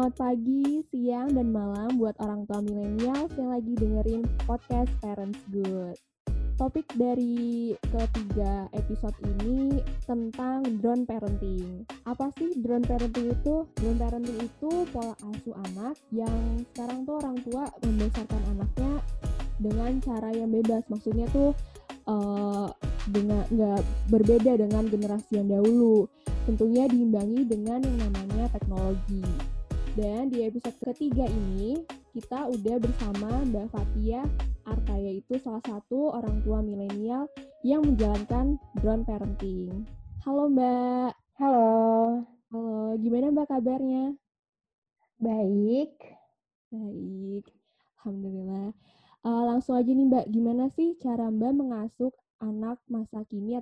Selamat pagi, siang, dan malam buat orang tua milenial yang lagi dengerin podcast Parents Good. Topik dari ketiga episode ini tentang drone parenting. Apa sih drone parenting itu? Drone parenting itu pola asuh anak yang sekarang tuh orang tua membesarkan anaknya dengan cara yang bebas. Maksudnya tuh uh, dengan nggak berbeda dengan generasi yang dahulu. Tentunya diimbangi dengan yang namanya teknologi. Dan di episode ketiga ini, kita udah bersama Mbak Fatia Arta, yaitu salah satu orang tua milenial yang menjalankan drone parenting. Halo Mbak. Halo. Halo, gimana Mbak kabarnya? Baik. Baik, Alhamdulillah. Uh, langsung aja nih Mbak, gimana sih cara Mbak mengasuh anak masa kini?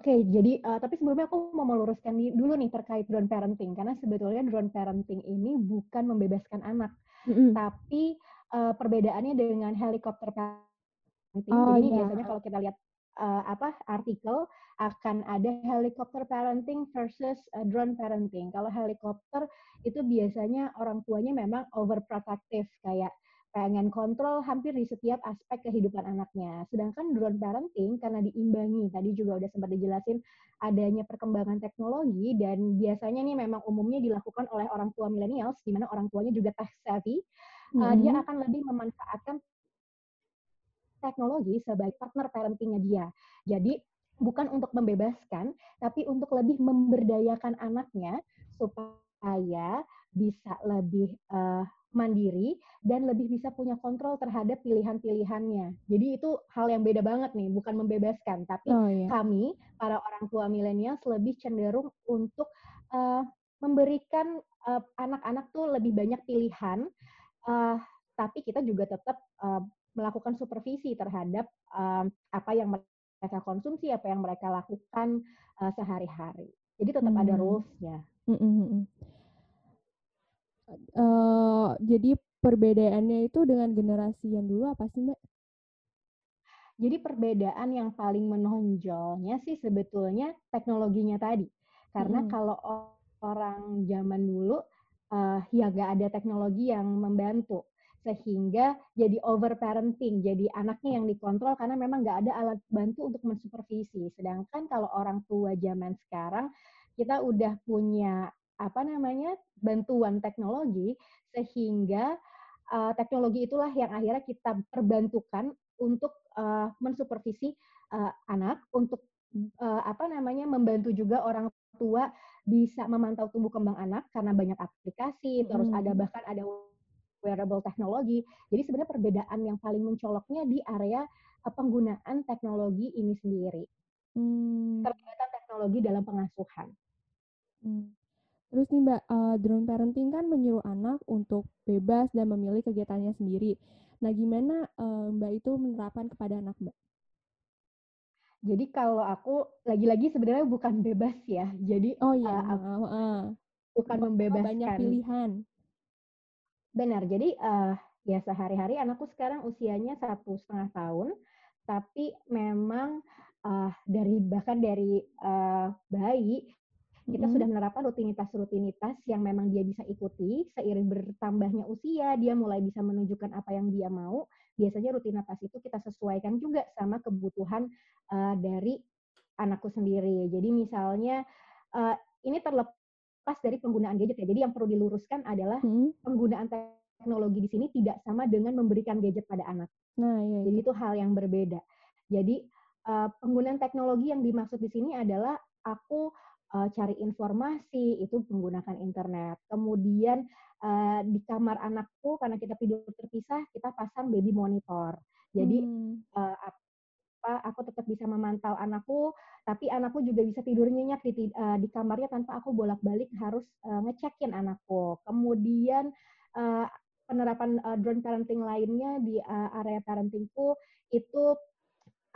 Oke, okay, jadi uh, tapi sebelumnya aku mau meluruskan dulu nih terkait drone parenting karena sebetulnya drone parenting ini bukan membebaskan anak, mm-hmm. tapi uh, perbedaannya dengan helikopter parenting. Oh, jadi yeah. biasanya kalau kita lihat uh, apa artikel akan ada helikopter parenting versus uh, drone parenting. Kalau helikopter itu biasanya orang tuanya memang overprotective kayak pengen kontrol hampir di setiap aspek kehidupan anaknya. Sedangkan drone parenting karena diimbangi, tadi juga udah sempat dijelasin adanya perkembangan teknologi dan biasanya nih memang umumnya dilakukan oleh orang tua millennials, di mana orang tuanya juga tech savvy, mm-hmm. uh, dia akan lebih memanfaatkan teknologi sebagai partner parentingnya dia. Jadi bukan untuk membebaskan, tapi untuk lebih memberdayakan anaknya supaya bisa lebih uh, mandiri dan lebih bisa punya kontrol terhadap pilihan-pilihannya. Jadi itu hal yang beda banget nih, bukan membebaskan, tapi oh, iya. kami para orang tua milenial lebih cenderung untuk uh, memberikan uh, anak-anak tuh lebih banyak pilihan, uh, tapi kita juga tetap uh, melakukan supervisi terhadap uh, apa yang mereka konsumsi, apa yang mereka lakukan uh, sehari-hari. Jadi tetap hmm. ada rules-nya. Hmm, hmm uh, jadi perbedaannya itu dengan generasi yang dulu apa sih Mbak? Jadi perbedaan yang paling menonjolnya sih sebetulnya teknologinya tadi. Karena hmm. kalau orang zaman dulu uh, ya gak ada teknologi yang membantu sehingga jadi over parenting, jadi anaknya yang dikontrol karena memang gak ada alat bantu untuk mensupervisi. Sedangkan kalau orang tua zaman sekarang kita udah punya apa namanya bantuan teknologi sehingga uh, teknologi itulah yang akhirnya kita perbantukan untuk uh, mensupervisi uh, anak untuk uh, apa namanya membantu juga orang tua bisa memantau tumbuh kembang anak karena banyak aplikasi hmm. terus ada bahkan ada wearable teknologi jadi sebenarnya perbedaan yang paling mencoloknya di area penggunaan teknologi ini sendiri hmm. teknologi dalam pengasuhan. Hmm. Terus nih Mbak, uh, drone parenting kan menyuruh anak untuk bebas dan memilih kegiatannya sendiri. Nah, gimana uh, Mbak itu menerapkan kepada anak Mbak? Jadi kalau aku lagi-lagi sebenarnya bukan bebas ya. Jadi oh iya, uh, aku, uh, bukan membebaskan. Banyak pilihan. Benar. Jadi uh, ya sehari-hari anakku sekarang usianya satu setengah tahun, tapi memang uh, dari bahkan dari uh, bayi kita hmm. sudah menerapkan rutinitas-rutinitas yang memang dia bisa ikuti seiring bertambahnya usia dia mulai bisa menunjukkan apa yang dia mau biasanya rutinitas itu kita sesuaikan juga sama kebutuhan uh, dari anakku sendiri jadi misalnya uh, ini terlepas dari penggunaan gadget ya jadi yang perlu diluruskan adalah hmm. penggunaan teknologi di sini tidak sama dengan memberikan gadget pada anak nah iya, jadi iya. itu hal yang berbeda jadi uh, penggunaan teknologi yang dimaksud di sini adalah aku uh, cari informasi itu menggunakan internet. Kemudian uh, di kamar anakku karena kita tidur terpisah, kita pasang baby monitor. Jadi hmm. uh, apa aku tetap bisa memantau anakku, tapi anakku juga bisa tidur nyenyak di uh, di kamarnya tanpa aku bolak-balik harus uh, ngecekin anakku. Kemudian uh, penerapan uh, drone parenting lainnya di uh, area parentingku itu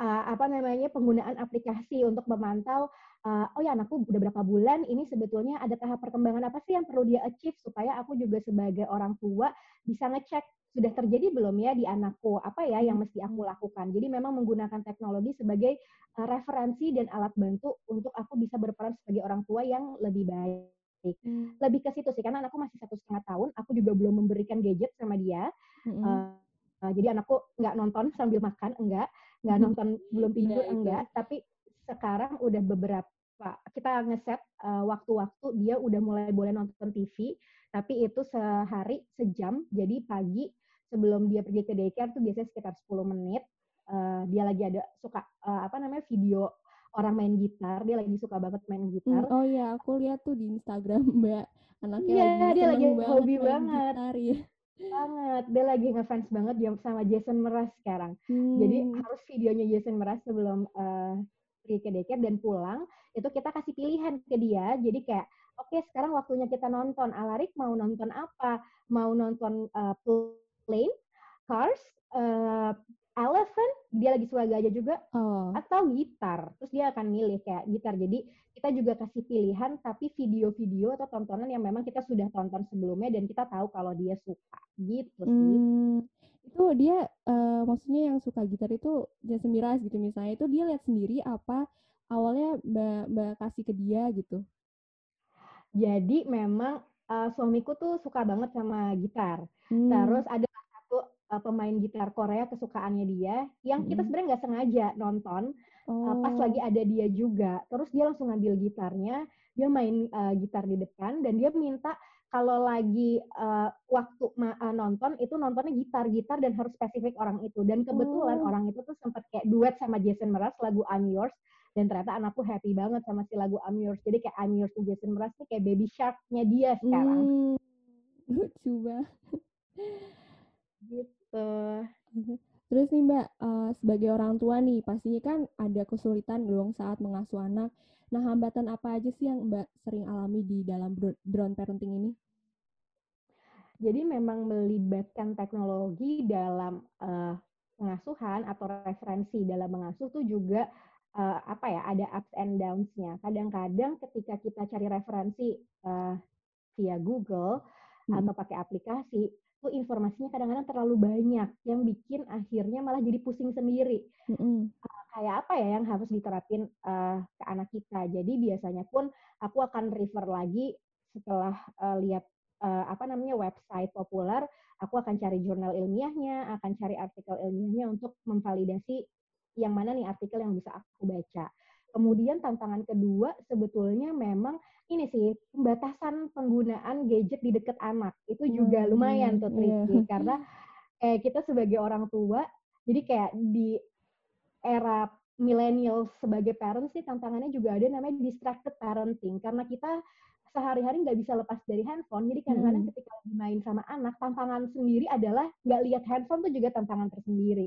uh, apa namanya penggunaan aplikasi untuk memantau uh, oh ya anakku udah berapa bulan ini sebetulnya ada tahap perkembangan apa sih yang perlu dia achieve supaya aku juga sebagai orang tua bisa ngecek sudah terjadi belum ya di anakku apa ya yang mesti aku lakukan jadi memang menggunakan teknologi sebagai uh, referensi dan alat bantu untuk aku bisa berperan sebagai orang tua yang lebih baik Hmm. Lebih ke situ sih, karena anakku masih satu setengah tahun, aku juga belum memberikan gadget sama dia. Hmm. Uh, jadi anakku nggak nonton sambil makan, enggak, nggak nonton belum tidur, enggak. Tapi sekarang udah beberapa kita ngeset uh, waktu-waktu dia udah mulai boleh nonton TV, tapi itu sehari sejam. Jadi pagi sebelum dia pergi ke daycare tuh biasanya sekitar 10 menit. Uh, dia lagi ada suka uh, apa namanya video orang main gitar, dia lagi suka banget main gitar. Hmm, oh iya, aku lihat tuh di Instagram Mbak, anaknya yeah, lagi dia lagi hobi banget. Gitar, ya. Banget, dia lagi ngefans banget sama Jason Mraz sekarang. Hmm. Jadi harus videonya Jason Mraz sebelum uh, pergi ke daycare dan pulang, itu kita kasih pilihan ke dia. Jadi kayak, oke okay, sekarang waktunya kita nonton. Alarik mau nonton apa? Mau nonton uh, plane, cars, uh, elephant, dia lagi suka gajah juga, oh. atau gitar. Terus dia akan milih kayak gitar. Jadi kita juga kasih pilihan, tapi video-video atau tontonan yang memang kita sudah tonton sebelumnya dan kita tahu kalau dia suka. Gitu sih. Hmm, itu dia, uh, maksudnya yang suka gitar itu Jason Miraz gitu misalnya, itu dia lihat sendiri apa awalnya Mbak, Mbak kasih ke dia gitu? Jadi memang uh, suamiku tuh suka banget sama gitar. Hmm. Terus ada uh, pemain gitar Korea kesukaannya dia yang kita hmm. sebenarnya nggak sengaja nonton oh. uh, pas lagi ada dia juga terus dia langsung ngambil gitarnya dia main uh, gitar di depan dan dia minta kalau lagi uh, waktu uh, nonton itu nontonnya gitar gitar dan harus spesifik orang itu dan kebetulan oh. orang itu tuh sempat kayak duet sama Jason Mraz lagu I'm Yours dan ternyata anakku happy banget sama si lagu I'm Yours jadi kayak I'm Yours Jason Mraz nih kayak baby sharknya dia sekarang hmm. lucu banget gitu. Terus nih Mbak, uh, sebagai orang tua nih, pastinya kan ada kesulitan dong saat mengasuh anak. Nah, hambatan apa aja sih yang Mbak sering alami di dalam drone parenting ini? Jadi memang melibatkan teknologi dalam uh, pengasuhan atau referensi dalam mengasuh tuh juga uh, apa ya ada ups and downs-nya. Kadang-kadang ketika kita cari referensi uh, via Google hmm. atau pakai aplikasi, informasinya kadang-kadang terlalu banyak yang bikin akhirnya malah jadi pusing sendiri. Mm-hmm. Uh, kayak apa ya yang harus diterapin uh, ke anak kita. Jadi biasanya pun aku akan refer lagi setelah uh, lihat uh, apa namanya website populer, aku akan cari jurnal ilmiahnya, akan cari artikel ilmiahnya untuk memvalidasi yang mana nih artikel yang bisa aku baca. Kemudian tantangan kedua sebetulnya memang ini sih pembatasan penggunaan gadget di dekat anak itu juga hmm, lumayan tuh iya. tricky yeah. karena kayak kita sebagai orang tua jadi kayak di era milenial sebagai parents sih tantangannya juga ada namanya distracted parenting karena kita sehari-hari nggak bisa lepas dari handphone jadi kadang-kadang hmm. ketika lagi main sama anak tantangan sendiri adalah nggak lihat handphone tuh juga tantangan tersendiri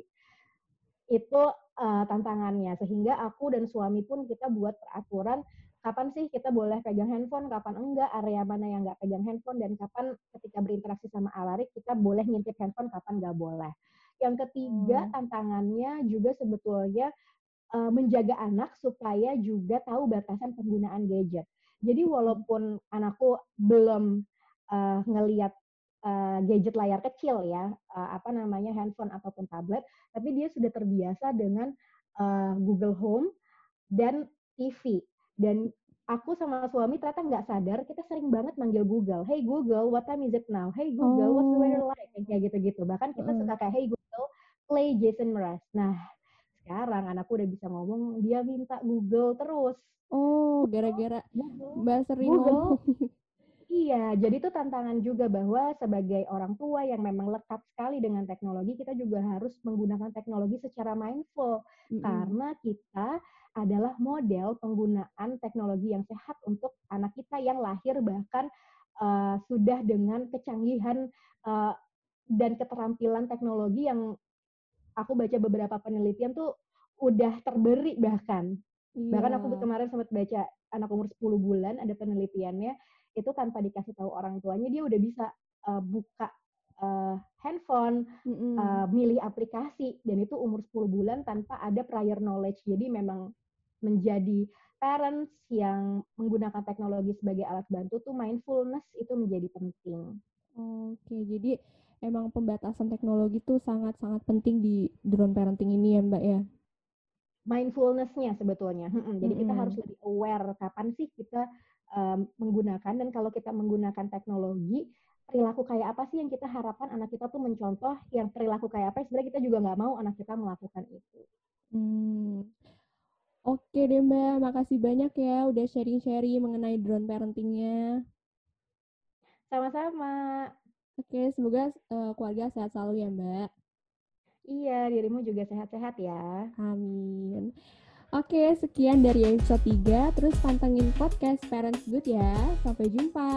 itu uh, tantangannya sehingga aku dan suami pun kita buat peraturan kapan sih kita boleh pegang handphone, kapan enggak, area mana yang enggak pegang handphone, dan kapan ketika berinteraksi sama Alarik kita boleh ngintip handphone, kapan enggak boleh. Yang ketiga hmm. tantangannya juga sebetulnya uh, menjaga anak supaya juga tahu batasan penggunaan gadget. Jadi walaupun anakku belum uh, ngeliat uh, gadget layar kecil ya, uh, apa namanya handphone ataupun tablet, tapi dia sudah terbiasa dengan uh, Google Home dan TV. Dan aku sama suami ternyata nggak sadar kita sering banget manggil Google, Hey Google, what time is it now? Hey Google, oh. what's the weather oh. like? Kayak gitu-gitu. Bahkan kita uh. suka kayak Hey Google, play Jason Mraz. Nah sekarang anakku udah bisa ngomong, dia minta Google terus. Oh, gara-gara Mbak sering Google. Iya, jadi itu tantangan juga bahwa sebagai orang tua yang memang lekat sekali dengan teknologi, kita juga harus menggunakan teknologi secara mindful. Mm -hmm. Karena kita adalah model penggunaan teknologi yang sehat untuk anak kita yang lahir bahkan uh, sudah dengan kecanggihan uh, dan keterampilan teknologi yang aku baca beberapa penelitian tuh udah terberi bahkan. Yeah. Bahkan aku kemarin sempat baca anak umur 10 bulan ada penelitiannya itu tanpa dikasih tahu orang tuanya dia udah bisa uh, buka uh, handphone, mm-hmm. uh, milih aplikasi dan itu umur 10 bulan tanpa ada prior knowledge. Jadi memang menjadi parents yang menggunakan teknologi sebagai alat bantu tuh mindfulness itu menjadi penting. Oke, jadi emang pembatasan teknologi tuh sangat-sangat penting di drone parenting ini ya Mbak ya? Mindfulnessnya sebetulnya. Hmm, jadi kita harus lebih aware kapan sih kita um, menggunakan dan kalau kita menggunakan teknologi perilaku kayak apa sih yang kita harapkan anak kita tuh mencontoh yang perilaku kayak apa sebenarnya kita juga nggak mau anak kita melakukan itu. Hmm. Oke deh Mbak, makasih banyak ya udah sharing-sharing mengenai drone parentingnya. Sama-sama. Oke, semoga uh, keluarga sehat selalu ya Mbak. Iya, dirimu juga sehat-sehat ya. Amin. Oke, sekian dari episode 3. Terus pantengin podcast Parents Good ya. Sampai jumpa.